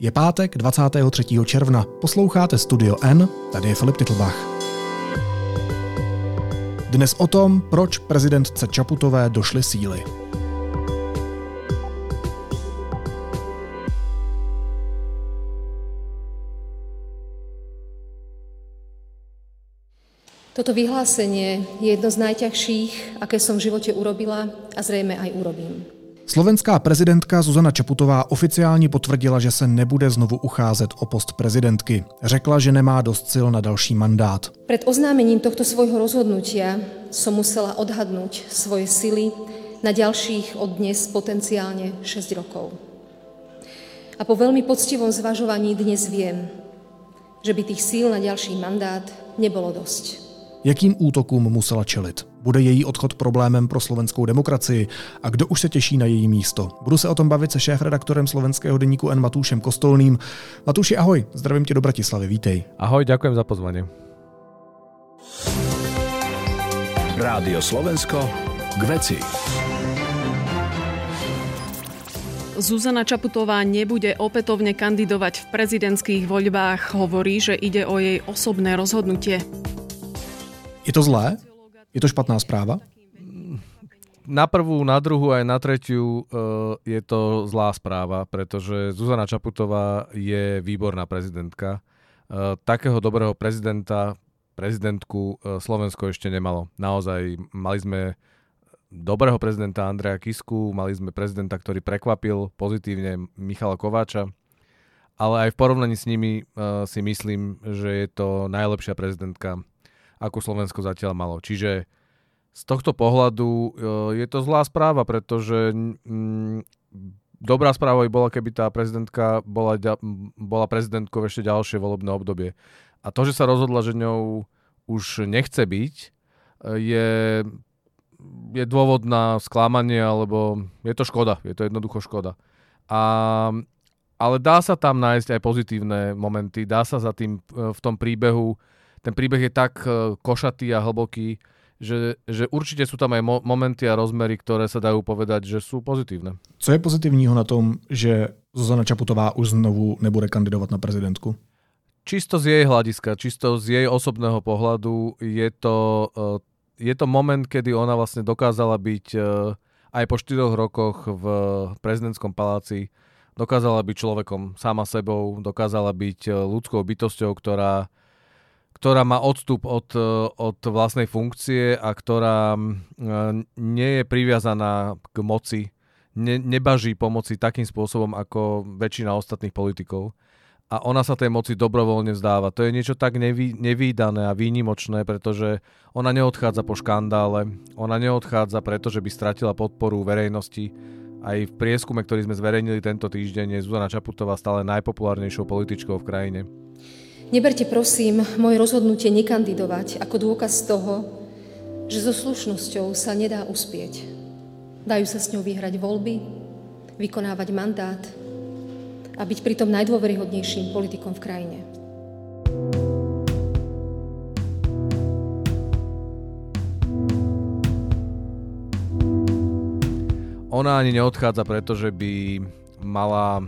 Je pátek 23. června, posloucháte Studio N, tady je Filip Titlbach. Dnes o tom, proč prezidentce Čaputové došly síly. Toto vyhlásenie je jedno z najťažších, aké som v živote urobila a zrejme aj urobím. Slovenská prezidentka Zuzana Čaputová oficiálně potvrdila, že se nebude znovu ucházet o post prezidentky. Řekla, že nemá dost sil na další mandát. Pred oznámením tohto svojho rozhodnutia som musela odhadnúť svoje sily na ďalších od dnes potenciálne 6 rokov. A po veľmi poctivom zvažovaní dnes viem, že by tých síl na ďalší mandát nebolo dosť. Jakým útokům musela čelit? Bude její odchod problémem pro slovenskou demokracii? A kdo už se těší na její místo? Budu se o tom bavit se šéf-redaktorem slovenského deníku N Matúšem Kostolným. Matúši, ahoj, zdravím tě do Bratislavy, vítej. Ahoj, ďakujem za pozvanie. Rádio Slovensko k veci. Zuzana Čaputová nebude opätovne kandidovať v prezidentských voľbách. Hovorí, že ide o jej osobné rozhodnutie. Je to zlé? Je to špatná správa? Na prvú, na druhú aj na tretiu uh, je to zlá správa, pretože Zuzana Čaputová je výborná prezidentka. Uh, takého dobrého prezidenta, prezidentku uh, Slovensko ešte nemalo. Naozaj mali sme dobrého prezidenta Andreja Kisku, mali sme prezidenta, ktorý prekvapil pozitívne Michala Kováča, ale aj v porovnaní s nimi uh, si myslím, že je to najlepšia prezidentka ako Slovensko zatiaľ malo. Čiže z tohto pohľadu e, je to zlá správa, pretože mm, dobrá správa by bola, keby tá prezidentka bola, bola prezidentkou ešte ďalšie volebné obdobie. A to, že sa rozhodla, že ňou už nechce byť, e, je, je dôvod na sklamanie, alebo je to škoda, je to jednoducho škoda. A, ale dá sa tam nájsť aj pozitívne momenty, dá sa za tým e, v tom príbehu ten príbeh je tak e, košatý a hlboký, že, že určite sú tam aj mo- momenty a rozmery, ktoré sa dajú povedať, že sú pozitívne. Co je pozitivního na tom, že Zuzana Čaputová už znovu nebude kandidovať na prezidentku? Čisto z jej hľadiska, čisto z jej osobného pohľadu je to, e, je to moment, kedy ona vlastne dokázala byť e, aj po 4 rokoch v prezidentskom paláci, dokázala byť človekom sama sebou, dokázala byť ľudskou bytosťou, ktorá ktorá má odstup od, e, od vlastnej funkcie a ktorá e, nie je priviazaná k moci, ne, nebaží pomoci takým spôsobom ako väčšina ostatných politikov. A ona sa tej moci dobrovoľne vzdáva. To je niečo tak nevý, nevýdané a výnimočné, pretože ona neodchádza po škandále, ona neodchádza preto, že by stratila podporu verejnosti. Aj v prieskume, ktorý sme zverejnili tento týždeň, je Zuzana Čaputová stále najpopulárnejšou političkou v krajine. Neberte prosím moje rozhodnutie nekandidovať ako dôkaz toho, že so slušnosťou sa nedá uspieť. Dajú sa s ňou vyhrať voľby, vykonávať mandát a byť pritom najdôveryhodnejším politikom v krajine. Ona ani neodchádza, pretože by mala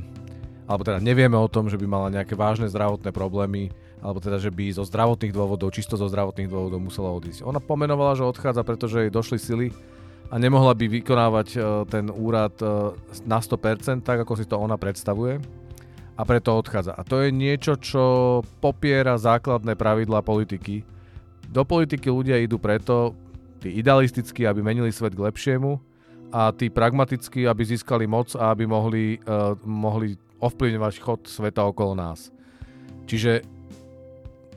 alebo teda nevieme o tom, že by mala nejaké vážne zdravotné problémy, alebo teda, že by zo zdravotných dôvodov, čisto zo zdravotných dôvodov musela odísť. Ona pomenovala, že odchádza, pretože jej došli sily a nemohla by vykonávať e, ten úrad e, na 100%, tak ako si to ona predstavuje a preto odchádza. A to je niečo, čo popiera základné pravidlá politiky. Do politiky ľudia idú preto, tí idealisticky, aby menili svet k lepšiemu a tí pragmaticky, aby získali moc a aby mohli, uh, mohli ovplyvňovať chod sveta okolo nás. Čiže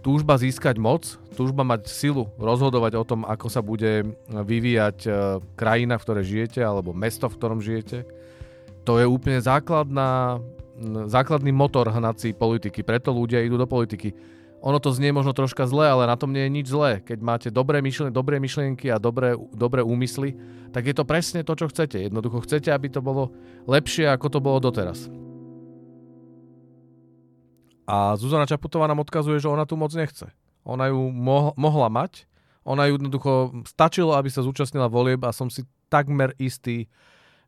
túžba získať moc, túžba mať silu rozhodovať o tom, ako sa bude vyvíjať e, krajina, v ktorej žijete, alebo mesto, v ktorom žijete, to je úplne základná, základný motor hnací politiky. Preto ľudia idú do politiky. Ono to znie možno troška zle, ale na tom nie je nič zlé. Keď máte dobré, myšlen- dobré myšlienky a dobré, dobré úmysly, tak je to presne to, čo chcete. Jednoducho chcete, aby to bolo lepšie, ako to bolo doteraz. A Zuzana Čaputová nám odkazuje, že ona tu moc nechce. Ona ju mo- mohla mať, ona ju jednoducho stačilo, aby sa zúčastnila volieb a som si takmer istý,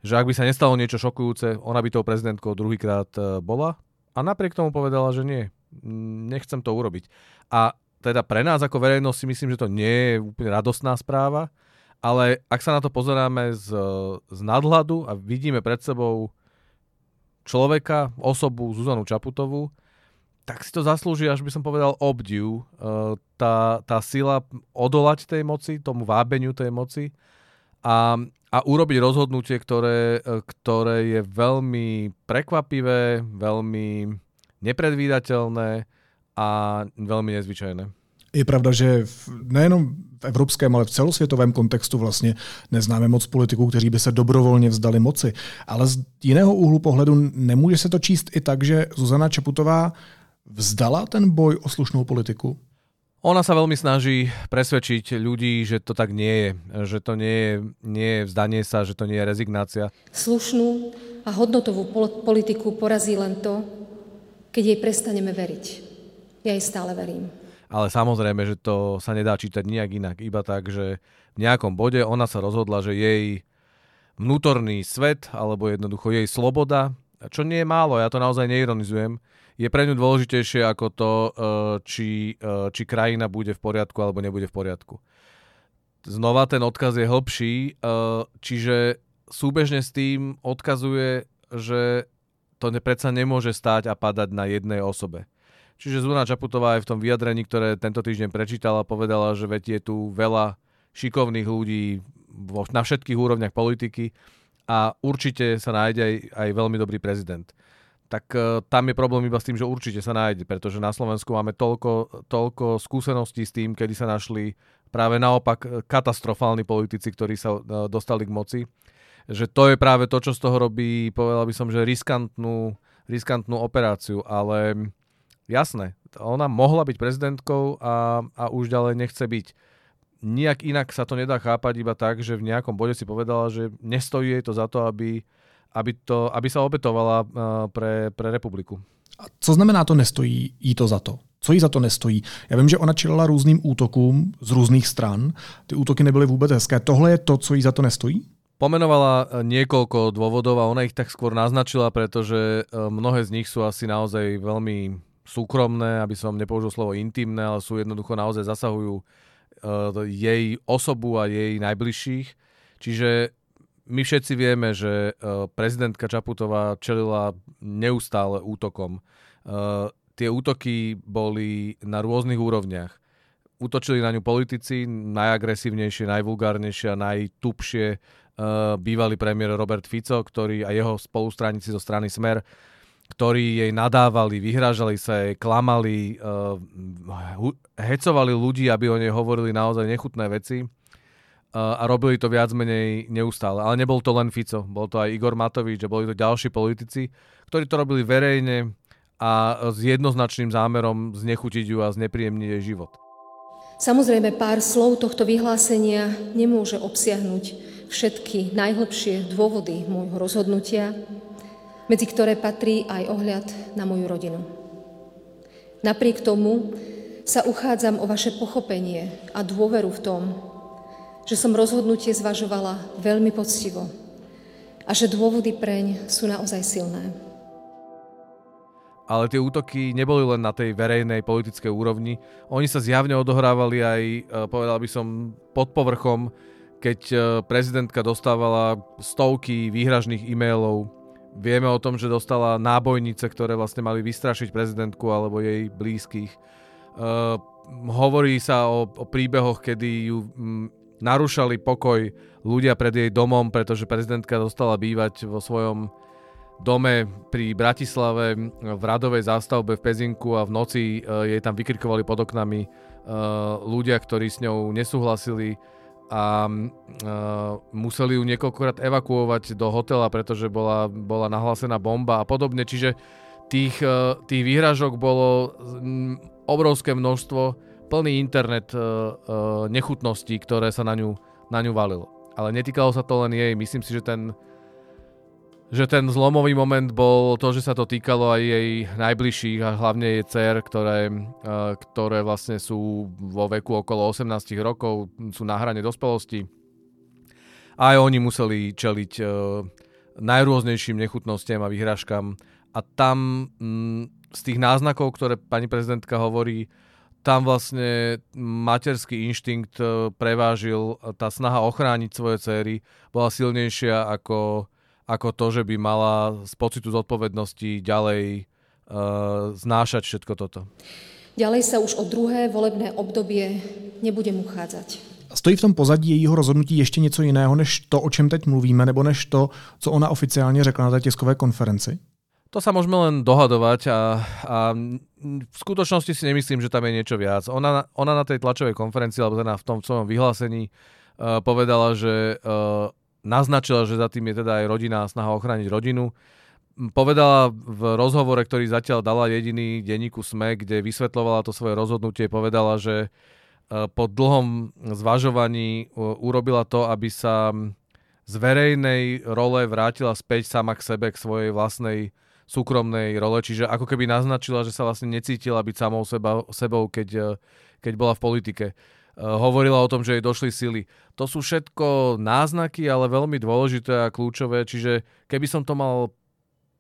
že ak by sa nestalo niečo šokujúce, ona by tou prezidentkou druhýkrát e, bola a napriek tomu povedala, že nie, nechcem to urobiť. A teda pre nás ako verejnosť si myslím, že to nie je úplne radostná správa, ale ak sa na to pozeráme z, z nadhľadu a vidíme pred sebou človeka, osobu Zuzanu Čaputovú, tak si to zaslúži, až by som povedal, obdiv. Uh, tá, tá sila odolať tej moci, tomu vábeniu tej moci a, a urobiť rozhodnutie, ktoré, ktoré je veľmi prekvapivé, veľmi nepredvídateľné a veľmi nezvyčajné. Je pravda, že nejenom v evropském, ale v celosvětovém kontextu vlastně neznáme moc politiků, kteří by se dobrovolně vzdali moci. Ale z jiného úhlu pohledu nemůže se to číst i tak, že Zuzana Čaputová vzdala ten boj o slušnou politiku? Ona sa veľmi snaží presvedčiť ľudí, že to tak nie je. Že to nie je, nie je vzdanie sa, že to nie je rezignácia. Slušnú a hodnotovú politiku porazí len to, keď jej prestaneme veriť. Ja jej stále verím. Ale samozrejme, že to sa nedá čítať nejak inak. Iba tak, že v nejakom bode ona sa rozhodla, že jej vnútorný svet, alebo jednoducho jej sloboda, čo nie je málo, ja to naozaj neironizujem, je pre ňu dôležitejšie ako to, eh, či, eh, či krajina bude v poriadku alebo nebude v poriadku. Znova ten odkaz je hlbší, eh, čiže súbežne s tým odkazuje, že to predsa nemôže stáť a padať na jednej osobe. Čiže Zuna Čaputová aj v tom vyjadrení, ktoré tento týždeň prečítala, povedala, že veď je tu veľa šikovných ľudí na všetkých úrovniach politiky a určite sa nájde aj, aj veľmi dobrý prezident tak uh, tam je problém iba s tým, že určite sa nájde, pretože na Slovensku máme toľko, toľko skúseností s tým, kedy sa našli práve naopak e, katastrofálni politici, ktorí sa uh, dostali k moci, že to je práve to, čo z toho robí, povedal by som, že riskantnú, riskantnú operáciu, ale jasné, ona mohla byť prezidentkou a, a už ďalej nechce byť. Nijak inak sa to nedá chápať iba tak, že v nejakom bode si povedala, že nestojí jej to za to, aby aby, to, aby sa obetovala eh, pre, pre republiku. A co znamená to nestojí jí to za to? Co jí za to nestojí? Já vím, že ona čelila různým útokům z různých stran. Ty útoky nebyly vůbec hezké. Tohle je to, co jí za to nestojí? Pomenovala eh, niekoľko dôvodov a ona ich tak skôr naznačila, pretože eh, mnohé z nich sú asi naozaj veľmi súkromné, aby som nepoužil slovo intimné, ale sú jednoducho naozaj zasahujú jej osobu a jej najbližších. Čiže my všetci vieme, že e, prezidentka Čaputová čelila neustále útokom. E, tie útoky boli na rôznych úrovniach. Útočili na ňu politici, najagresívnejšie, najvulgárnejšie a najtupšie e, bývalý premiér Robert Fico, ktorý a jeho spolustranici zo strany Smer, ktorí jej nadávali, vyhrážali sa jej, klamali, hecovali ľudí, aby o nej hovorili naozaj nechutné veci a robili to viac menej neustále. Ale nebol to len Fico, bol to aj Igor Matovič a boli to ďalší politici, ktorí to robili verejne a s jednoznačným zámerom znechutiť ju a znepríjemniť jej život. Samozrejme, pár slov tohto vyhlásenia nemôže obsiahnuť všetky najhlbšie dôvody môjho rozhodnutia, medzi ktoré patrí aj ohľad na moju rodinu. Napriek tomu sa uchádzam o vaše pochopenie a dôveru v tom, že som rozhodnutie zvažovala veľmi poctivo a že dôvody preň sú naozaj silné. Ale tie útoky neboli len na tej verejnej politickej úrovni. Oni sa zjavne odohrávali aj, e, povedal by som, pod povrchom, keď e, prezidentka dostávala stovky výhražných e-mailov. Vieme o tom, že dostala nábojnice, ktoré vlastne mali vystrašiť prezidentku alebo jej blízkych. Uh, hovorí sa o, o príbehoch, kedy ju narúšali pokoj ľudia pred jej domom, pretože prezidentka dostala bývať vo svojom dome pri Bratislave v radovej zástavbe v Pezinku a v noci e, jej tam vykrikovali pod oknami e, ľudia, ktorí s ňou nesúhlasili a e, museli ju niekoľkokrát evakuovať do hotela, pretože bola, bola nahlásená bomba a podobne. Čiže tých, tých výhražok bolo obrovské množstvo plný internet uh, uh, nechutností, ktoré sa na ňu, na ňu valilo. Ale netýkalo sa to len jej. Myslím si, že ten, že ten zlomový moment bol to, že sa to týkalo aj jej najbližších a hlavne jej dcer, ktoré, uh, ktoré vlastne sú vo veku okolo 18 rokov, sú na hrane dospelosti. Aj oni museli čeliť uh, najrôznejším nechutnostiam a vyhražkám a tam mm, z tých náznakov, ktoré pani prezidentka hovorí, tam vlastne materský inštinkt e, prevážil, tá snaha ochrániť svoje céry bola silnejšia ako, ako to, že by mala z pocitu zodpovednosti ďalej uh, znášať všetko toto. Ďalej sa už o druhé volebné obdobie nebudem uchádzať. Stojí v tom pozadí jejího rozhodnutí ještě něco jiného, než to, o čem teď mluvíme, nebo než to, co ona oficiálně řekla na té tiskové konferenci? To sa môžeme len dohadovať a, a v skutočnosti si nemyslím, že tam je niečo viac. Ona, ona na tej tlačovej konferencii, alebo teda v tom svojom vyhlásení uh, povedala, že uh, naznačila, že za tým je teda aj rodina a snaha ochrániť rodinu. Povedala v rozhovore, ktorý zatiaľ dala jediný denníku SME, kde vysvetlovala to svoje rozhodnutie, povedala, že uh, po dlhom zvažovaní urobila to, aby sa z verejnej role vrátila späť sama k sebe, k svojej vlastnej súkromnej role, čiže ako keby naznačila, že sa vlastne necítila byť samou seba, sebou, keď, eh, keď bola v politike. Uh, hovorila o tom, že jej došli sily. To sú všetko náznaky, ale veľmi dôležité a kľúčové, čiže keby som to mal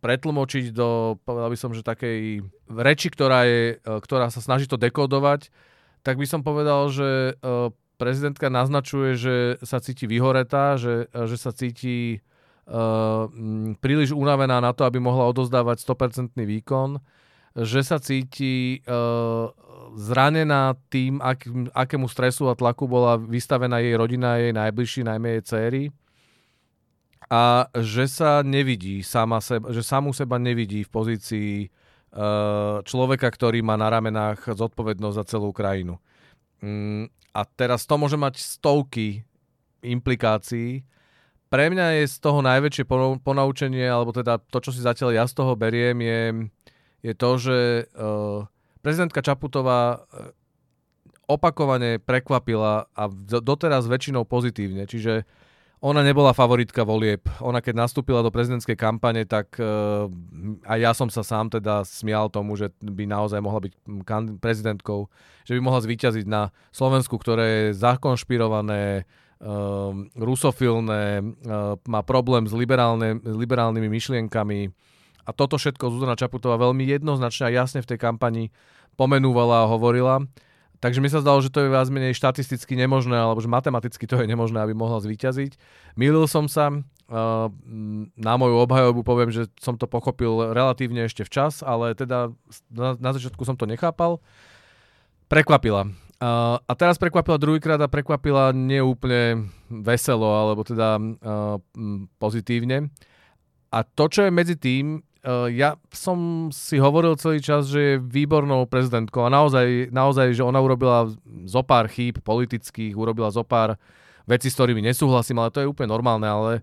pretlmočiť do, povedal by som, že takej reči, ktorá, je, uh, ktorá sa snaží to dekodovať, tak by som povedal, že prezidentka naznačuje, že sa cíti vyhoretá, že, že sa cíti príliš unavená na to, aby mohla odozdávať 100% výkon, že sa cíti uh, zranená tým, ak, akému stresu a tlaku bola vystavená jej rodina, jej najbližší, najmä jej céry a že sa nevidí sama seba, že samú seba nevidí v pozícii uh, človeka, ktorý má na ramenách zodpovednosť za celú krajinu. Um, a teraz to môže mať stovky implikácií, pre mňa je z toho najväčšie ponaučenie, alebo teda to, čo si zatiaľ ja z toho beriem, je, je to, že uh, prezidentka Čaputová uh, opakovane prekvapila a doteraz väčšinou pozitívne. Čiže ona nebola favoritka volieb. Ona keď nastúpila do prezidentskej kampane, tak uh, aj ja som sa sám teda smial tomu, že by naozaj mohla byť prezidentkou, že by mohla zvíťaziť na Slovensku, ktoré je zakonšpirované, uh, rusofilné, uh, má problém s liberálne, liberálnymi myšlienkami. A toto všetko Zuzana Čaputová veľmi jednoznačne a jasne v tej kampani pomenúvala a hovorila. Takže mi sa zdalo, že to je viac menej štatisticky nemožné, alebo že matematicky to je nemožné, aby mohla zvíťaziť. Mýlil som sa, uh, na moju obhajobu poviem, že som to pochopil relatívne ešte včas, ale teda na, na začiatku som to nechápal. Prekvapila. A teraz prekvapila druhýkrát a prekvapila neúplne veselo, alebo teda uh, pozitívne. A to, čo je medzi tým, uh, ja som si hovoril celý čas, že je výbornou prezidentkou a naozaj, naozaj že ona urobila zo pár chýb politických, urobila zo pár vecí, s ktorými nesúhlasím, ale to je úplne normálne, ale,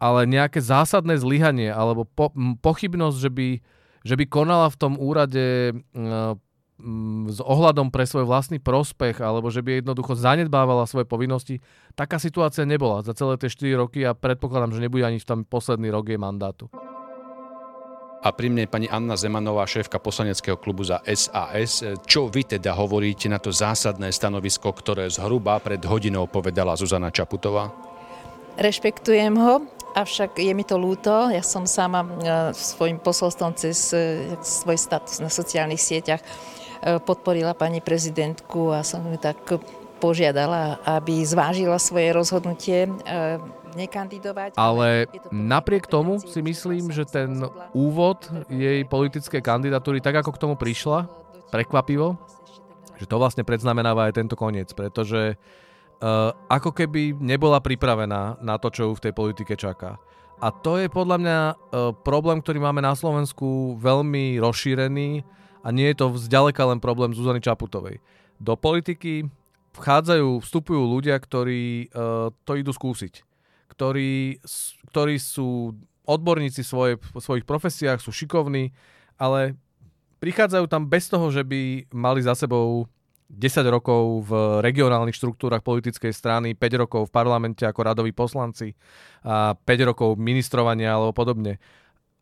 ale nejaké zásadné zlyhanie alebo po, pochybnosť, že by, že by konala v tom úrade Mm, s ohľadom pre svoj vlastný prospech alebo že by jednoducho zanedbávala svoje povinnosti. Taká situácia nebola za celé tie 4 roky a predpokladám, že nebude ani v tom posledný rok jej mandátu. A pri mne pani Anna Zemanová, šéfka poslaneckého klubu za SAS. Čo vy teda hovoríte na to zásadné stanovisko, ktoré zhruba pred hodinou povedala Zuzana Čaputová? Rešpektujem ho, avšak je mi to ľúto. Ja som sama e, svojim posolstvom cez e, svoj status na sociálnych sieťach podporila pani prezidentku a som ju tak požiadala, aby zvážila svoje rozhodnutie e, nekandidovať. Ale napriek tomu si myslím, že ten úvod jej politickej kandidatúry, tak ako k tomu prišla, prekvapivo, že to vlastne predznamenáva aj tento koniec, pretože uh, ako keby nebola pripravená na to, čo ju v tej politike čaká. A to je podľa mňa uh, problém, ktorý máme na Slovensku veľmi rozšírený, a nie je to zďaleka len problém Zuzany Čaputovej. Do politiky vchádzajú, vstupujú ľudia, ktorí uh, to idú skúsiť. Ktorí, ktorí sú odborníci svoje, v svojich profesiách, sú šikovní, ale prichádzajú tam bez toho, že by mali za sebou 10 rokov v regionálnych štruktúrach politickej strany, 5 rokov v parlamente ako radoví poslanci a 5 rokov ministrovania alebo podobne.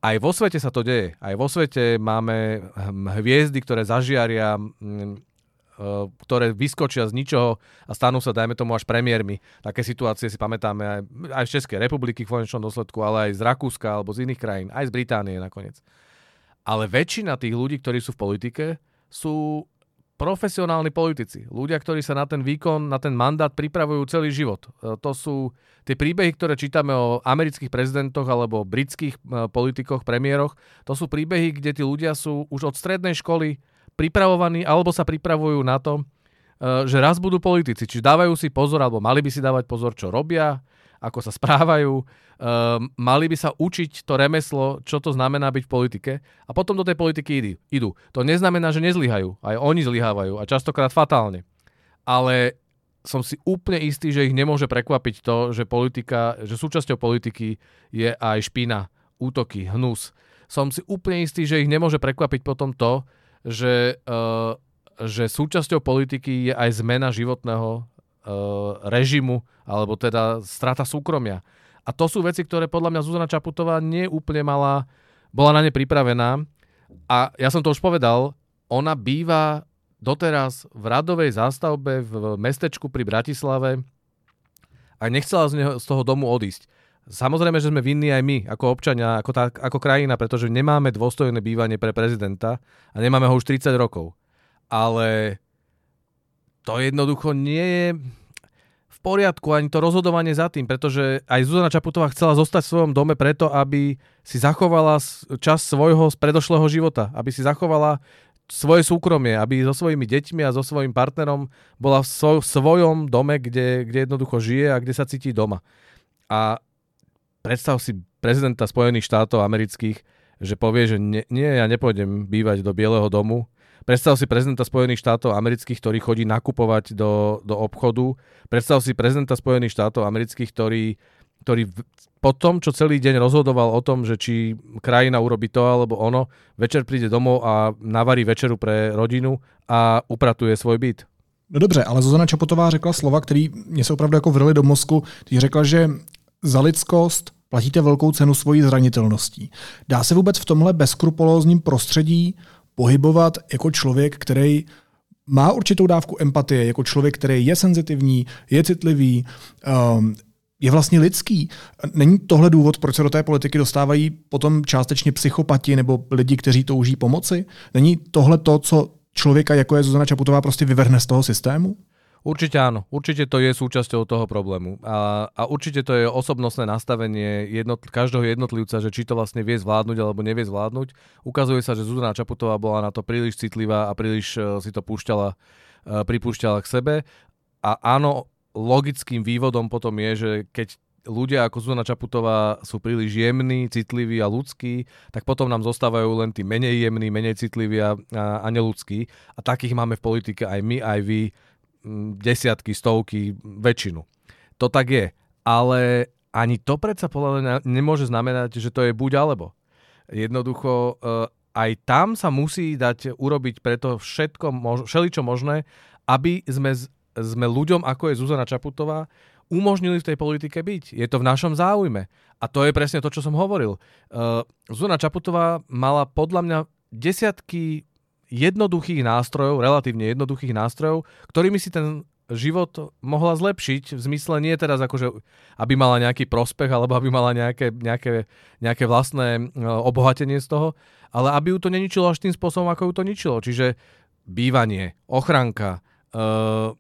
Aj vo svete sa to deje. Aj vo svete máme hm, hviezdy, ktoré zažiaria, hm, e, ktoré vyskočia z ničoho a stanú sa, dajme tomu, až premiérmi. Také situácie si pamätáme aj, aj z Českej republiky v konečnom dôsledku, ale aj z Rakúska alebo z iných krajín, aj z Británie nakoniec. Ale väčšina tých ľudí, ktorí sú v politike, sú profesionálni politici. Ľudia, ktorí sa na ten výkon, na ten mandát pripravujú celý život. E, to sú tie príbehy, ktoré čítame o amerických prezidentoch alebo britských e, politikoch, premiéroch. To sú príbehy, kde tí ľudia sú už od strednej školy pripravovaní alebo sa pripravujú na to, e, že raz budú politici. Čiže dávajú si pozor, alebo mali by si dávať pozor, čo robia, ako sa správajú, um, mali by sa učiť to remeslo, čo to znamená byť v politike a potom do tej politiky idú. To neznamená, že nezlyhajú. Aj oni zlyhávajú a častokrát fatálne. Ale som si úplne istý, že ich nemôže prekvapiť to, že politika, že súčasťou politiky je aj špina, útoky, hnus. Som si úplne istý, že ich nemôže prekvapiť potom to, že, uh, že súčasťou politiky je aj zmena životného režimu, alebo teda strata súkromia. A to sú veci, ktoré podľa mňa Zuzana Čaputová nie úplne mala, bola na ne pripravená. A ja som to už povedal, ona býva doteraz v radovej zástavbe v mestečku pri Bratislave a nechcela z, neho, z toho domu odísť. Samozrejme, že sme vinní aj my, ako občania, ako, tá, ako krajina, pretože nemáme dôstojné bývanie pre prezidenta a nemáme ho už 30 rokov. Ale to jednoducho nie je v poriadku ani to rozhodovanie za tým, pretože aj Zuzana Čaputová chcela zostať v svojom dome preto, aby si zachovala čas svojho z predošlého života, aby si zachovala svoje súkromie, aby so svojimi deťmi a so svojím partnerom bola v svoj, svojom dome, kde, kde jednoducho žije a kde sa cíti doma. A predstav si prezidenta Spojených štátov amerických, že povie, že nie, nie ja nepôjdem bývať do Bieleho domu, Predstav si prezidenta Spojených štátov amerických, ktorý chodí nakupovať do, do obchodu. Predstav si prezidenta Spojených štátov amerických, ktorý, ktorý po tom, čo celý deň rozhodoval o tom, že či krajina urobí to alebo ono, večer príde domov a navarí večeru pre rodinu a upratuje svoj byt. No dobře, ale Zuzana Čapotová řekla slova, které mě se opravdu jako vrly do mozku. Ty řekla, že za lidskost platíte velkou cenu svojí zranitelností. Dá se vůbec v tomhle bezkrupulózním prostředí pohybovat jako člověk, který má určitou dávku empatie, jako člověk, který je senzitivní, je citlivý, um, je vlastně lidský. Není tohle důvod, proč se do té politiky dostávají potom částečně psychopati nebo lidi, kteří touží pomoci? Není tohle to, co člověka, jako je Zuzana Čaputová, prostě vyvrhne z toho systému? Určite áno, určite to je súčasťou toho problému a, a určite to je osobnostné nastavenie jednot, každého jednotlivca, že či to vlastne vie zvládnuť alebo nevie zvládnuť. Ukazuje sa, že Zuzana Čaputová bola na to príliš citlivá a príliš uh, si to púšťala, uh, pripúšťala k sebe a áno, logickým vývodom potom je, že keď ľudia ako Zuzana Čaputová sú príliš jemní, citliví a ľudskí, tak potom nám zostávajú len tí menej jemní, menej citliví a, a, a neludskí. A takých máme v politike aj my, aj vy desiatky, stovky, väčšinu. To tak je. Ale ani to predsa podľa mňa nemôže znamenať, že to je buď alebo. Jednoducho eh, aj tam sa musí dať urobiť preto všetko, všeličo možné, aby sme, sme ľuďom, ako je Zuzana Čaputová, umožnili v tej politike byť. Je to v našom záujme. A to je presne to, čo som hovoril. Uh, Zuzana Čaputová mala podľa mňa desiatky jednoduchých nástrojov, relatívne jednoduchých nástrojov, ktorými si ten život mohla zlepšiť, v zmysle nie teraz akože, aby mala nejaký prospech, alebo aby mala nejaké, nejaké, nejaké vlastné e, obohatenie z toho, ale aby ju to neničilo až tým spôsobom, ako ju to ničilo. Čiže bývanie, ochranka, uh,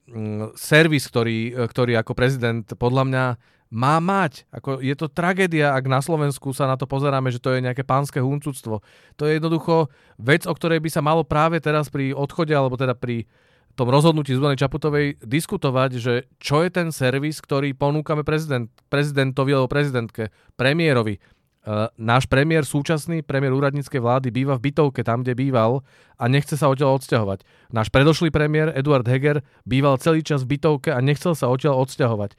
servis, ktorý, ktorý ako prezident podľa mňa má mať. Ako, je to tragédia, ak na Slovensku sa na to pozeráme, že to je nejaké pánske huncúctvo. To je jednoducho vec, o ktorej by sa malo práve teraz pri odchode, alebo teda pri tom rozhodnutí Zuzany Čaputovej diskutovať, že čo je ten servis, ktorý ponúkame prezident, prezidentovi alebo prezidentke, premiérovi. Uh, náš premiér, súčasný premiér úradníckej vlády býva v bytovke tam, kde býval a nechce sa odtiaľ odsťahovať. Náš predošlý premiér Eduard Heger býval celý čas v bytovke a nechcel sa odtiaľ odsťahovať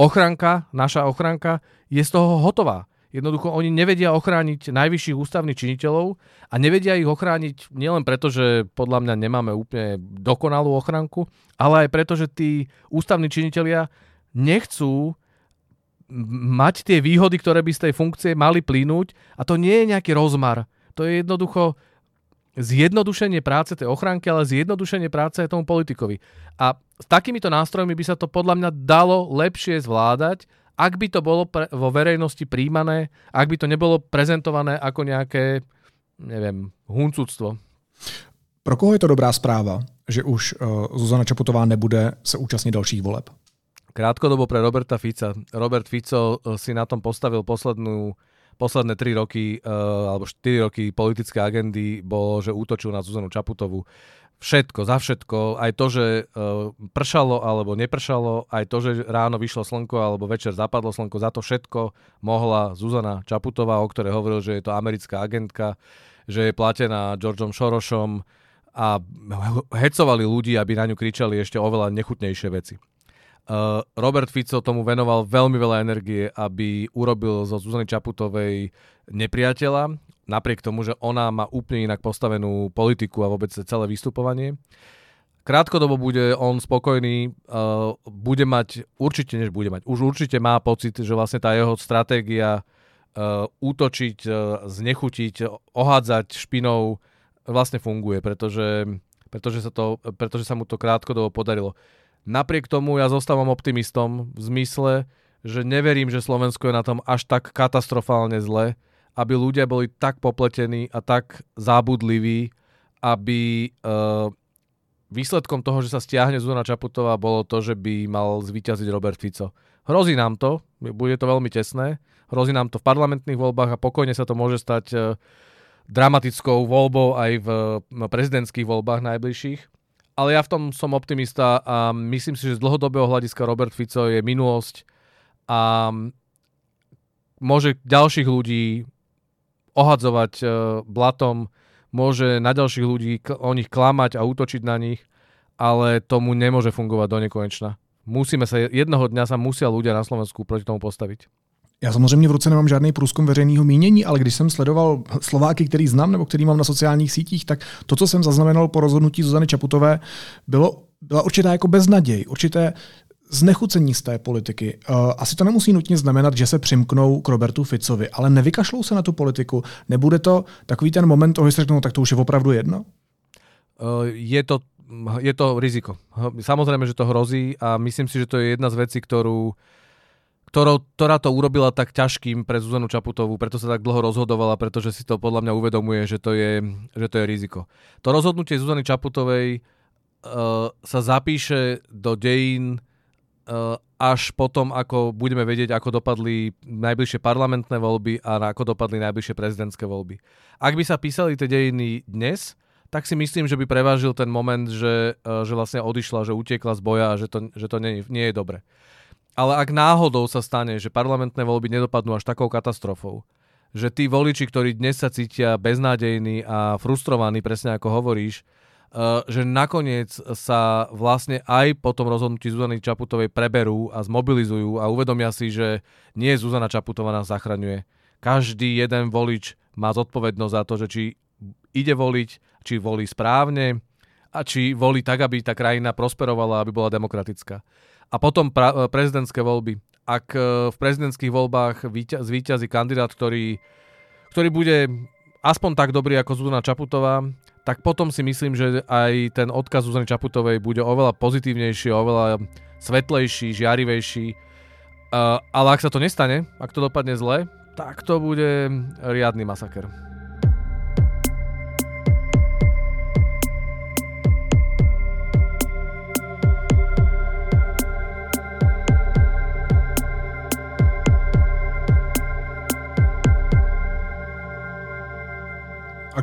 ochranka, naša ochranka je z toho hotová. Jednoducho oni nevedia ochrániť najvyšších ústavných činiteľov a nevedia ich ochrániť nielen preto, že podľa mňa nemáme úplne dokonalú ochranku, ale aj preto, že tí ústavní činitelia nechcú mať tie výhody, ktoré by z tej funkcie mali plínuť a to nie je nejaký rozmar. To je jednoducho zjednodušenie práce tej ochránky, ale zjednodušenie práce aj tomu politikovi. A s takýmito nástrojmi by sa to podľa mňa dalo lepšie zvládať, ak by to bolo pre, vo verejnosti príjmané, ak by to nebolo prezentované ako nejaké neviem, huncúctvo. Pro koho je to dobrá správa, že už uh, Zuzana Čaputová nebude se účastnit dalších voleb? Krátkodobo pre Roberta Fica. Robert Fico eh, si na tom postavil poslednú, posledné 3 roky uh, alebo 4 roky politické agendy bolo, že útočil na Zuzanu Čaputovú. Všetko, za všetko, aj to, že uh, pršalo alebo nepršalo, aj to, že ráno vyšlo slnko alebo večer zapadlo slnko, za to všetko mohla Zuzana Čaputová, o ktorej hovoril, že je to americká agentka, že je platená Georgeom Šorošom a hecovali ľudí, aby na ňu kričali ešte oveľa nechutnejšie veci. Uh, Robert Fico tomu venoval veľmi veľa energie, aby urobil zo Zuzany Čaputovej nepriateľa, napriek tomu, že ona má úplne inak postavenú politiku a vôbec celé vystupovanie. Krátkodobo bude on spokojný, uh, bude mať, určite než bude mať, už určite má pocit, že vlastne tá jeho stratégia uh, útočiť, znechutiť, ohádzať špinou vlastne funguje, pretože, pretože, sa to, pretože sa mu to krátkodobo podarilo. Napriek tomu ja zostávam optimistom v zmysle, že neverím, že Slovensko je na tom až tak katastrofálne zle, aby ľudia boli tak popletení a tak zábudliví, aby uh, výsledkom toho, že sa stiahne Zuzana Čaputová, bolo to, že by mal zvíťaziť Robert Fico. Hrozí nám to, bude to veľmi tesné, hrozí nám to v parlamentných voľbách a pokojne sa to môže stať uh, dramatickou voľbou aj v prezidentských voľbách najbližších. Ale ja v tom som optimista a myslím si, že z dlhodobého hľadiska Robert Fico je minulosť a môže ďalších ľudí ohadzovať e, blatom, môže na ďalších ľudí o nich klamať a útočiť na nich, ale tomu nemôže fungovať do nekonečna. Musíme sa, jednoho dňa sa musia ľudia na Slovensku proti tomu postaviť. Já samozřejmě v ruce nemám žádný průzkum veřejného mínění, ale když jsem sledoval Slováky, který znám nebo který mám na sociálních sítích, tak to, co jsem zaznamenal po rozhodnutí Zuzany Čaputové, bylo, byla určitá jako beznaděj, určité znechucení z té politiky. Uh, asi to nemusí nutně znamenat, že se přimknou k Robertu Ficovi, ale nevykašlou se na tu politiku. Nebude to takový ten moment toho, že se řeknou, tak to už je opravdu jedno? Uh, je to je to riziko. Samozrejme, že to hrozí a myslím si, že to je jedna z vecí, ktorú ktorou, ktorá to urobila tak ťažkým pre Zuzanu Čaputovú, preto sa tak dlho rozhodovala, pretože si to podľa mňa uvedomuje, že to je, že to je riziko. To rozhodnutie Zuzany Čaputovej uh, sa zapíše do dejín uh, až potom, ako budeme vedieť, ako dopadli najbližšie parlamentné voľby a ako dopadli najbližšie prezidentské voľby. Ak by sa písali tie dejiny dnes, tak si myslím, že by prevážil ten moment, že, uh, že vlastne odišla, že utiekla z boja a že to, že to nie, nie je dobre. Ale ak náhodou sa stane, že parlamentné voľby nedopadnú až takou katastrofou, že tí voliči, ktorí dnes sa cítia beznádejní a frustrovaní, presne ako hovoríš, uh, že nakoniec sa vlastne aj po tom rozhodnutí Zuzany Čaputovej preberú a zmobilizujú a uvedomia si, že nie Zuzana Čaputová nás zachraňuje. Každý jeden volič má zodpovednosť za to, že či ide voliť, či volí správne a či volí tak, aby tá krajina prosperovala, aby bola demokratická a potom pra- e, prezidentské voľby. Ak e, v prezidentských voľbách zvíťazí kandidát, ktorý, ktorý bude aspoň tak dobrý ako Zuzana Čaputová, tak potom si myslím, že aj ten odkaz Zuzany Čaputovej bude oveľa pozitívnejší, oveľa svetlejší, žiarivejší. Uh, ale ak sa to nestane, ak to dopadne zle, tak to bude riadny masaker.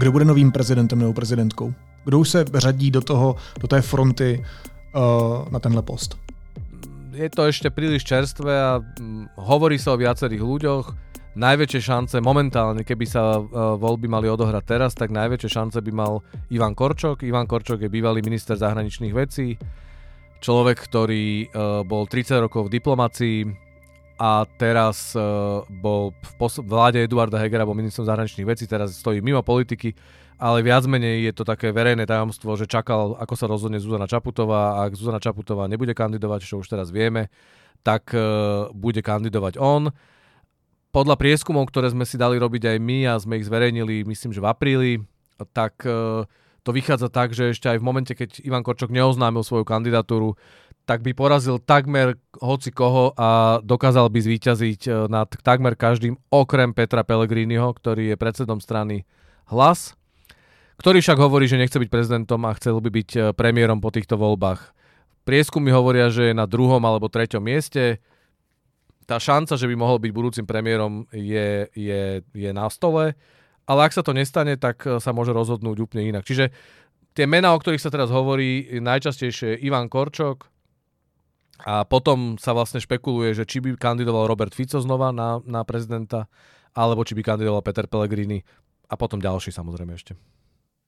Kdo bude novým prezidentem nebo prezidentkou? Kdo už se řadí do, toho, do té fronty uh, na tenhle post? Je to ešte príliš čerstvé a mm, hovorí sa o viacerých ľuďoch. Najväčšie šance momentálne, keby sa uh, voľby mali odohrať teraz, tak najväčšie šance by mal Ivan Korčok. Ivan Korčok je bývalý minister zahraničných vecí, človek, ktorý uh, bol 30 rokov v diplomácii, a teraz uh, bol v pos- vláde Eduarda Hegera, bol ministrom zahraničných vecí, teraz stojí mimo politiky, ale viac menej je to také verejné tajomstvo, že čakal, ako sa rozhodne Zuzana Čaputová a ak Zuzana Čaputová nebude kandidovať, čo už teraz vieme, tak uh, bude kandidovať on. Podľa prieskumov, ktoré sme si dali robiť aj my a sme ich zverejnili, myslím, že v apríli, tak uh, to vychádza tak, že ešte aj v momente, keď Ivan Korčok neoznámil svoju kandidatúru, tak by porazil takmer hoci koho a dokázal by zvíťaziť e, nad takmer každým, okrem Petra Pellegriniho, ktorý je predsedom strany hlas, ktorý však hovorí, že nechce byť prezidentom a chcel by byť e, premiérom po týchto voľbách. Prieskumy hovoria, že je na druhom alebo treťom mieste. Tá šanca, že by mohol byť budúcim premiérom je, je, je na stole, ale ak sa to nestane, tak e, sa môže rozhodnúť úplne inak. Čiže tie mená, o ktorých sa teraz hovorí, najčastejšie je Ivan Korčok a potom sa vlastne špekuluje, že či by kandidoval Robert Fico znova na, na prezidenta, alebo či by kandidoval Peter Pellegrini a potom ďalší samozrejme ešte.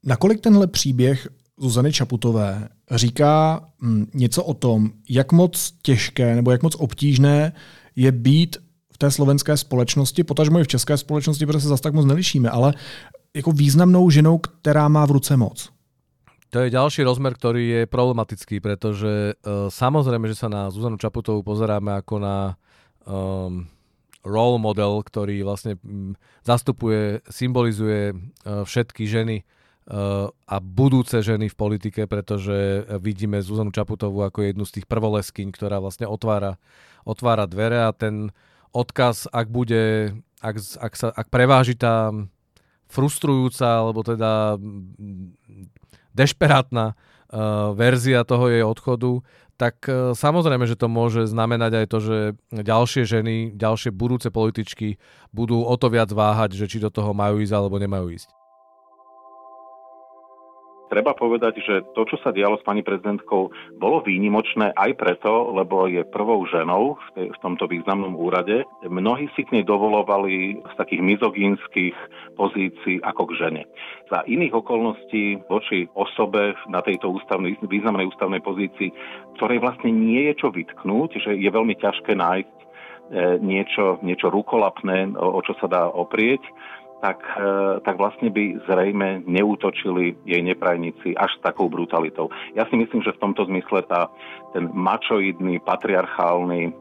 Nakolik tenhle příběh Zuzany Čaputové říká hm, něco o tom, jak moc těžké nebo jak moc obtížné je být v té slovenské společnosti, potažmo i v české společnosti, protože se zase tak moc nelišíme, ale jako významnou ženou, která má v ruce moc. To je ďalší rozmer, ktorý je problematický, pretože uh, samozrejme, že sa na Zuzanu Čaputovú pozeráme ako na um, role model, ktorý vlastne um, zastupuje, symbolizuje uh, všetky ženy uh, a budúce ženy v politike, pretože vidíme Zuzanu Čaputovú ako jednu z tých prvoleskyň, ktorá vlastne otvára, otvára dvere a ten odkaz, ak bude, ak, ak, sa, ak preváži tá frustrujúca, alebo teda dešperátna uh, verzia toho jej odchodu, tak uh, samozrejme, že to môže znamenať aj to, že ďalšie ženy, ďalšie budúce političky budú o to viac váhať, že či do toho majú ísť alebo nemajú ísť. Treba povedať, že to, čo sa dialo s pani prezidentkou, bolo výnimočné aj preto, lebo je prvou ženou v, tej, v tomto významnom úrade. Mnohí si k nej dovolovali z takých mizogínskych pozícií ako k žene. Za iných okolností voči osobe na tejto ústavnej, významnej ústavnej pozícii, ktorej vlastne nie je čo vytknúť, že je veľmi ťažké nájsť e, niečo, niečo rukolapné, o, o čo sa dá oprieť tak, e, tak vlastne by zrejme neútočili jej neprajníci až s takou brutalitou. Ja si myslím, že v tomto zmysle tá, ten mačoidný, patriarchálny e,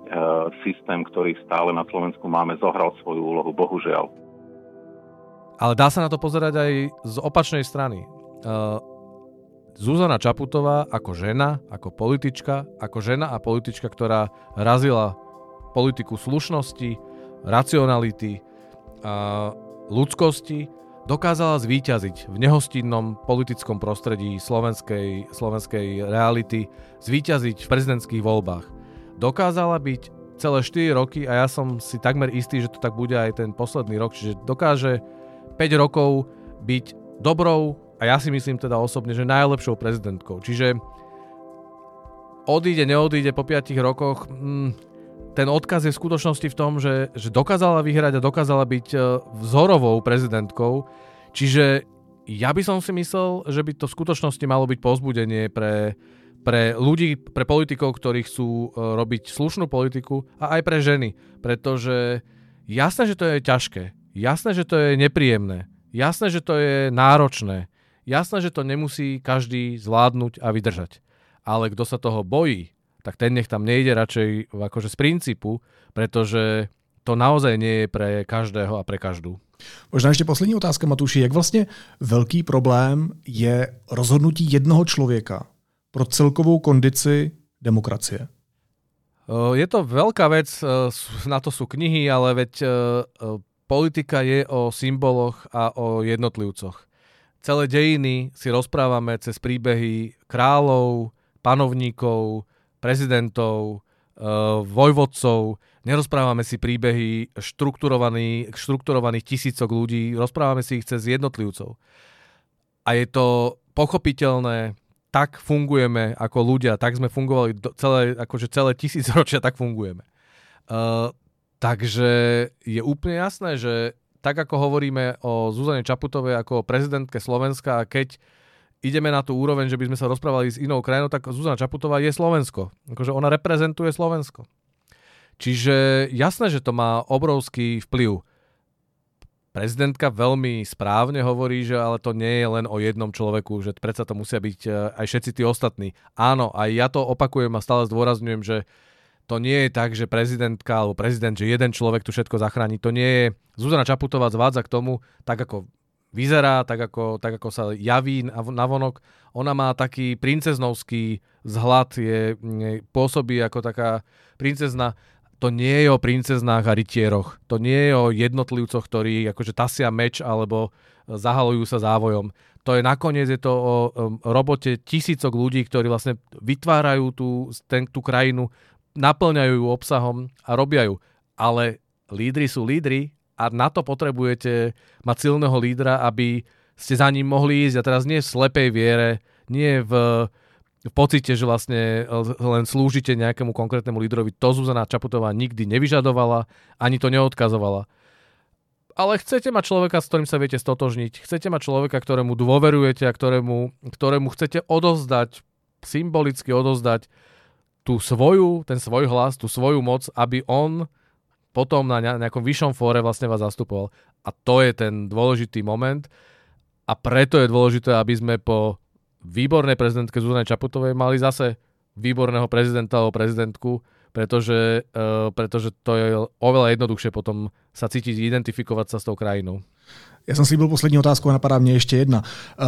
systém, ktorý stále na Slovensku máme, zohral svoju úlohu, bohužiaľ. Ale dá sa na to pozerať aj z opačnej strany. E, Zuzana Čaputová ako žena, ako politička, ako žena a politička, ktorá razila politiku slušnosti, racionality, a ľudskosti dokázala zvíťaziť v nehostinnom politickom prostredí slovenskej, slovenskej reality, zvíťaziť v prezidentských voľbách. Dokázala byť celé 4 roky a ja som si takmer istý, že to tak bude aj ten posledný rok, čiže dokáže 5 rokov byť dobrou a ja si myslím teda osobne, že najlepšou prezidentkou. Čiže odíde, neodíde po 5 rokoch, mm, ten odkaz je v skutočnosti v tom, že, že dokázala vyhrať a dokázala byť e, vzorovou prezidentkou. Čiže ja by som si myslel, že by to v skutočnosti malo byť pozbudenie pre, pre ľudí, pre politikov, ktorí chcú e, robiť slušnú politiku a aj pre ženy. Pretože jasné, že to je ťažké. Jasné, že to je nepríjemné. Jasné, že to je náročné. Jasné, že to nemusí každý zvládnuť a vydržať. Ale kto sa toho bojí tak ten nech tam nejde radšej akože z princípu, pretože to naozaj nie je pre každého a pre každú. Možná ještě poslední otázka, Matuši. Jak vlastně velký problém je rozhodnutí jednoho člověka pro celkovou kondici demokracie? Je to veľká vec, na to sú knihy, ale veď politika je o symboloch a o jednotlivcoch. Celé dejiny si rozprávame cez príbehy kráľov, panovníkov, prezidentov, uh, vojvodcov, nerozprávame si príbehy štrukturovaných, štrukturovaných tisícok ľudí, rozprávame si ich cez jednotlivcov. A je to pochopiteľné, tak fungujeme ako ľudia, tak sme fungovali do, celé, akože celé tisíc ročia, tak fungujeme. Uh, takže je úplne jasné, že tak ako hovoríme o Zuzane Čaputovej ako o prezidentke Slovenska keď uh, ideme na tú úroveň, že by sme sa rozprávali s inou krajinou, tak Zuzana Čaputová je Slovensko. Akože ona reprezentuje Slovensko. Čiže jasné, že to má obrovský vplyv. Prezidentka veľmi správne hovorí, že ale to nie je len o jednom človeku, že predsa to musia byť e, aj všetci tí ostatní. Áno, aj ja to opakujem a stále zdôrazňujem, že to nie je tak, že prezidentka alebo prezident, že jeden človek tu všetko zachráni. To nie je... Zuzana Čaputová zvádza k tomu, tak ako vyzerá, tak ako, tak ako sa javí na vonok. Ona má taký princeznovský vzhľad, je, pôsobí ako taká princezna. to nie je o princeznách a rytieroch. To nie je o jednotlivcoch, ktorí akože tasia meč alebo zahalujú sa závojom. To je nakoniec je to o robote tisícok ľudí, ktorí vlastne vytvárajú tú, ten, tú krajinu, naplňajú ju obsahom a robia ju. Ale lídry sú lídry a na to potrebujete mať silného lídra, aby ste za ním mohli ísť. A teraz nie v slepej viere, nie v, v pocite, že vlastne len slúžite nejakému konkrétnemu lídrovi. To Zuzana Čaputová nikdy nevyžadovala, ani to neodkazovala. Ale chcete mať človeka, s ktorým sa viete stotožniť, chcete mať človeka, ktorému dôverujete a ktorému, ktorému chcete odovzdať, symbolicky odovzdať tú svoju, ten svoj hlas, tú svoju moc, aby on potom na nejakom vyššom fóre vlastne vás zastupoval. A to je ten dôležitý moment a preto je dôležité, aby sme po výbornej prezidentke Zuzane Čaputovej mali zase výborného prezidenta alebo prezidentku, pretože, uh, pretože to je oveľa jednoduchšie potom sa cítiť, identifikovať sa s tou krajinou. Já jsem slíbil poslední otázku a napadá mě ještě jedna. Uh,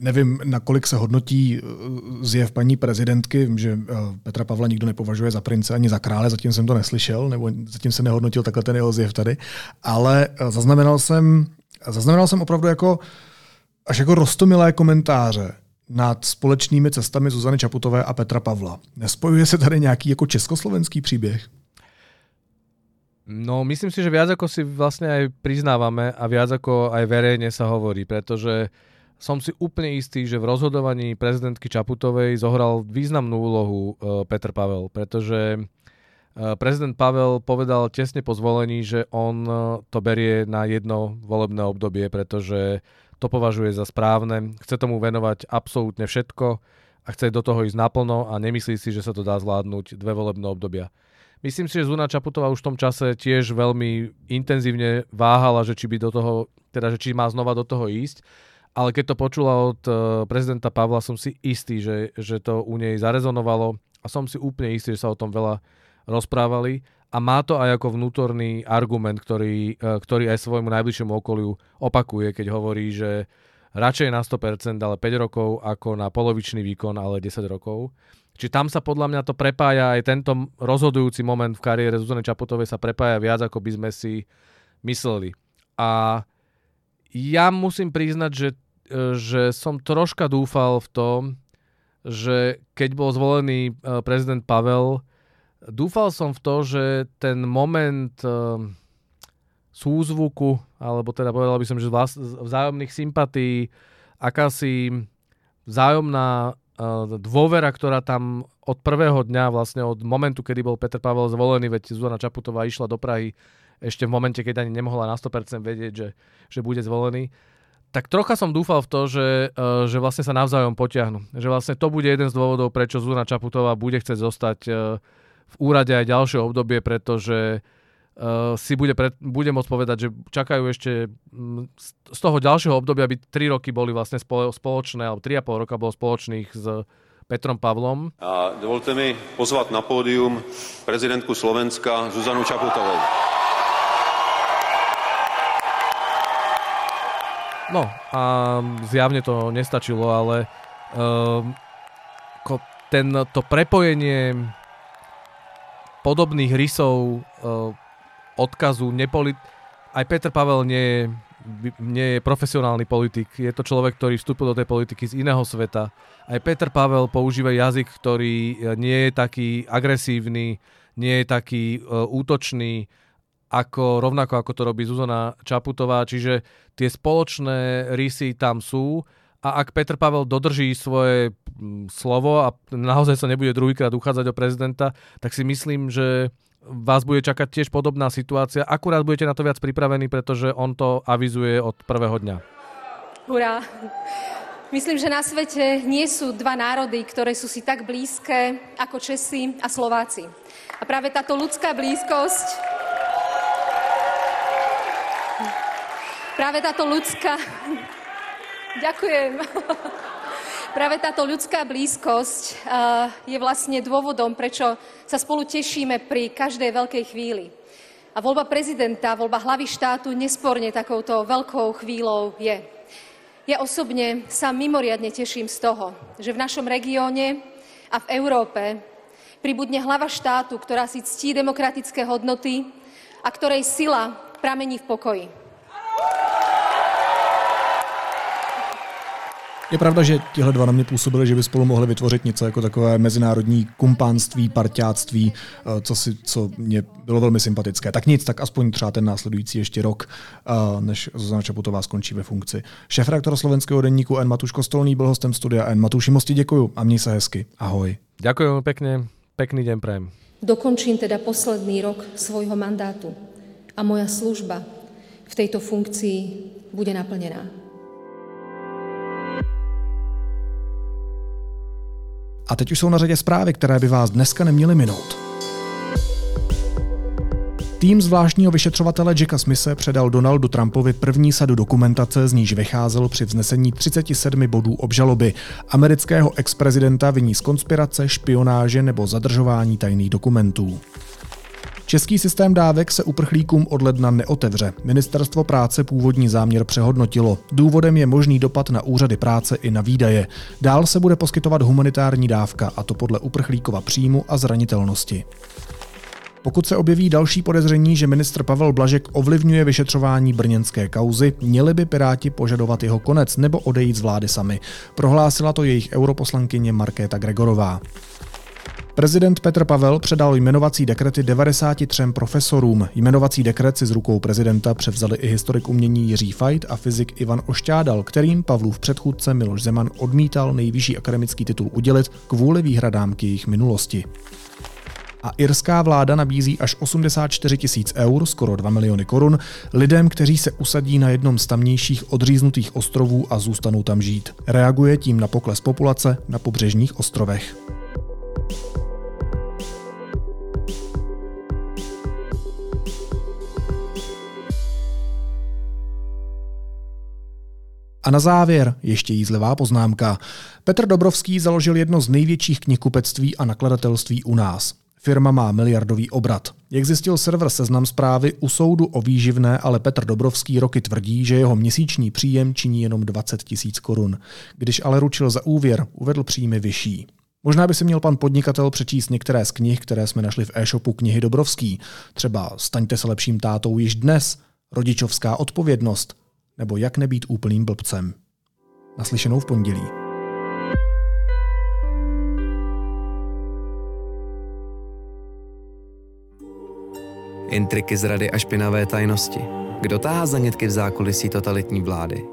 nevím, nakolik se hodnotí zjev paní prezidentky, že uh, Petra Pavla nikdo nepovažuje za prince ani za krále, zatím jsem to neslyšel, nebo zatím se nehodnotil takhle ten jeho zjev tady, ale zaznamenal jsem, zaznamenal jsem opravdu jako až jako rostomilé komentáře nad společnými cestami Zuzany Čaputové a Petra Pavla. Nespojuje se tady nějaký jako československý příběh? No, myslím si, že viac ako si vlastne aj priznávame a viac ako aj verejne sa hovorí, pretože som si úplne istý, že v rozhodovaní prezidentky Čaputovej zohral významnú úlohu uh, Petr Pavel, pretože uh, prezident Pavel povedal tesne po zvolení, že on uh, to berie na jedno volebné obdobie, pretože to považuje za správne, chce tomu venovať absolútne všetko a chce do toho ísť naplno a nemyslí si, že sa to dá zvládnuť dve volebné obdobia. Myslím si, že Zuna Čaputová už v tom čase tiež veľmi intenzívne váhala, že či by do toho, teda že či má znova do toho ísť, ale keď to počula od uh, prezidenta Pavla, som si istý, že, že to u nej zarezonovalo a som si úplne istý, že sa o tom veľa rozprávali a má to aj ako vnútorný argument, ktorý, e, ktorý aj svojmu najbližšiemu okoliu opakuje, keď hovorí, že radšej na 100%, ale 5 rokov ako na polovičný výkon, ale 10 rokov. Čiže tam sa podľa mňa to prepája, aj tento rozhodujúci moment v kariére Zuzany Čaputovej sa prepája viac, ako by sme si mysleli. A ja musím priznať, že, e, že som troška dúfal v tom, že keď bol zvolený e, prezident Pavel, Dúfal som v to, že ten moment uh, súzvuku, alebo teda povedal by som, že vzájomných sympatí, akási vzájomná dôvera, ktorá tam od prvého dňa, vlastne od momentu, kedy bol Peter Pavel zvolený, veď Zuzana Čaputová išla do Prahy ešte v momente, keď ani nemohla na 100% vedieť, že, že bude zvolený, tak trocha som dúfal v to, že, uh, že vlastne sa navzájom potiahnu. Že vlastne to bude jeden z dôvodov, prečo Zuzana Čaputová bude chcieť zostať uh, v úrade aj ďalšie obdobie, pretože uh, si bude, pred, bude môcť povedať, že čakajú ešte m, z toho ďalšieho obdobia, aby 3 roky boli vlastne spoločné, alebo 3,5 roka bolo spoločných s Petrom Pavlom. A dovolte mi pozvať na pódium prezidentku Slovenska Zuzanu Čaputovou. No a zjavne to nestačilo, ale uh, ten, to prepojenie podobných rysov uh, odkazu nepoli- aj Peter Pavel nie je, nie je profesionálny politik. Je to človek, ktorý vstúpil do tej politiky z iného sveta. Aj Peter Pavel používa jazyk, ktorý e, nie je taký agresívny, nie je taký uh, útočný, ako, rovnako ako to robí Zuzana Čaputová. Čiže tie spoločné rysy tam sú a ak Petr Pavel dodrží svoje mm, slovo a naozaj sa nebude druhýkrát uchádzať o prezidenta, tak si myslím, že vás bude čakať tiež podobná situácia. Akurát budete na to viac pripravení, pretože on to avizuje od prvého dňa. Hurá. Myslím, že na svete nie sú dva národy, ktoré sú si tak blízke ako Česi a Slováci. A práve táto ľudská blízkosť práve táto ľudská Ďakujem. Práve táto ľudská blízkosť eh, je vlastne dôvodom, prečo sa spolu tešíme pri každej veľkej chvíli. A voľba prezidenta, voľba hlavy štátu nesporne takouto veľkou chvíľou je. Ja osobne sa mimoriadne teším z toho, že v našom regióne a v Európe Pribudne hlava štátu, ktorá si ctí demokratické hodnoty a ktorej sila pramení v pokoji. Je pravda, že tihle dva na mě působili, že by spolu mohli vytvořit něco jako takové mezinárodní kumpánství, parťáctví, eh, co, si, co mě bylo velmi sympatické. Tak nic, tak aspoň třeba ten následující ještě rok, eh, než Zuzana Čaputová skončí ve funkci. Šéf redaktor slovenského denníku N. Matuš Kostolný byl hostem studia N. Matuši, moc ti děkuju a měj se hezky. Ahoj. Ďakujem pekne, pekný deň prajem. Dokončím teda posledný rok svojho mandátu a moja služba v tejto funkcii bude naplnená. A teď už jsou na řadě zprávy, které by vás dneska neměly minout. Tým zvláštního vyšetřovatele Jacka Smise předal Donaldu Trumpovi první sadu dokumentace, z níž vycházel při vznesení 37 bodů obžaloby. Amerického ex-prezidenta viní z konspirace, špionáže nebo zadržování tajných dokumentů. Český systém dávek se uprchlíkům od ledna neotevře. Ministerstvo práce původní záměr přehodnotilo. Důvodem je možný dopad na úřady práce i na výdaje. Dál se bude poskytovat humanitární dávka, a to podle uprchlíkova příjmu a zranitelnosti. Pokud se objeví další podezření, že ministr Pavel Blažek ovlivňuje vyšetřování brněnské kauzy, měli by Piráti požadovat jeho konec nebo odejít z vlády sami. Prohlásila to jejich europoslankyně Markéta Gregorová. Prezident Petr Pavel předal jmenovací dekrety 93 profesorům. Jmenovací dekret si z rukou prezidenta převzali i historik umění Jiří Fajt a fyzik Ivan Ošťádal, kterým Pavlův předchůdce Miloš Zeman odmítal nejvyšší akademický titul udělit kvůli výhradám k jejich minulosti. A irská vláda nabízí až 84 tisíc eur, skoro 2 miliony korun, lidem, kteří se usadí na jednom z tamnějších odříznutých ostrovů a zůstanou tam žít. Reaguje tím na pokles populace na pobřežních ostrovech. A na závěr ještě jízlivá poznámka. Petr Dobrovský založil jedno z největších knihkupectví a nakladatelství u nás. Firma má miliardový obrat. Jak zjistil server Seznam zprávy, u soudu o výživné ale Petr Dobrovský roky tvrdí, že jeho měsíční příjem činí jenom 20 tisíc korun. Když ale ručil za úvěr, uvedl příjmy vyšší. Možná by si měl pan podnikatel přečíst některé z knih, které jsme našli v e-shopu knihy Dobrovský. Třeba Staňte se lepším tátou již dnes, Rodičovská odpovědnost, nebo Jak nebýt úplným blbcem. Naslyšenou v pondělí. Intriky, zrady a špinavé tajnosti. Kdo táhá zanětky v zákulisí totalitní vlády?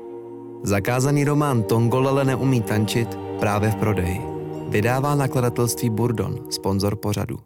Zakázaný román Tongolele neumí tančit právě v prodeji. Vydává nakladatelství Burdon, sponzor pořadu.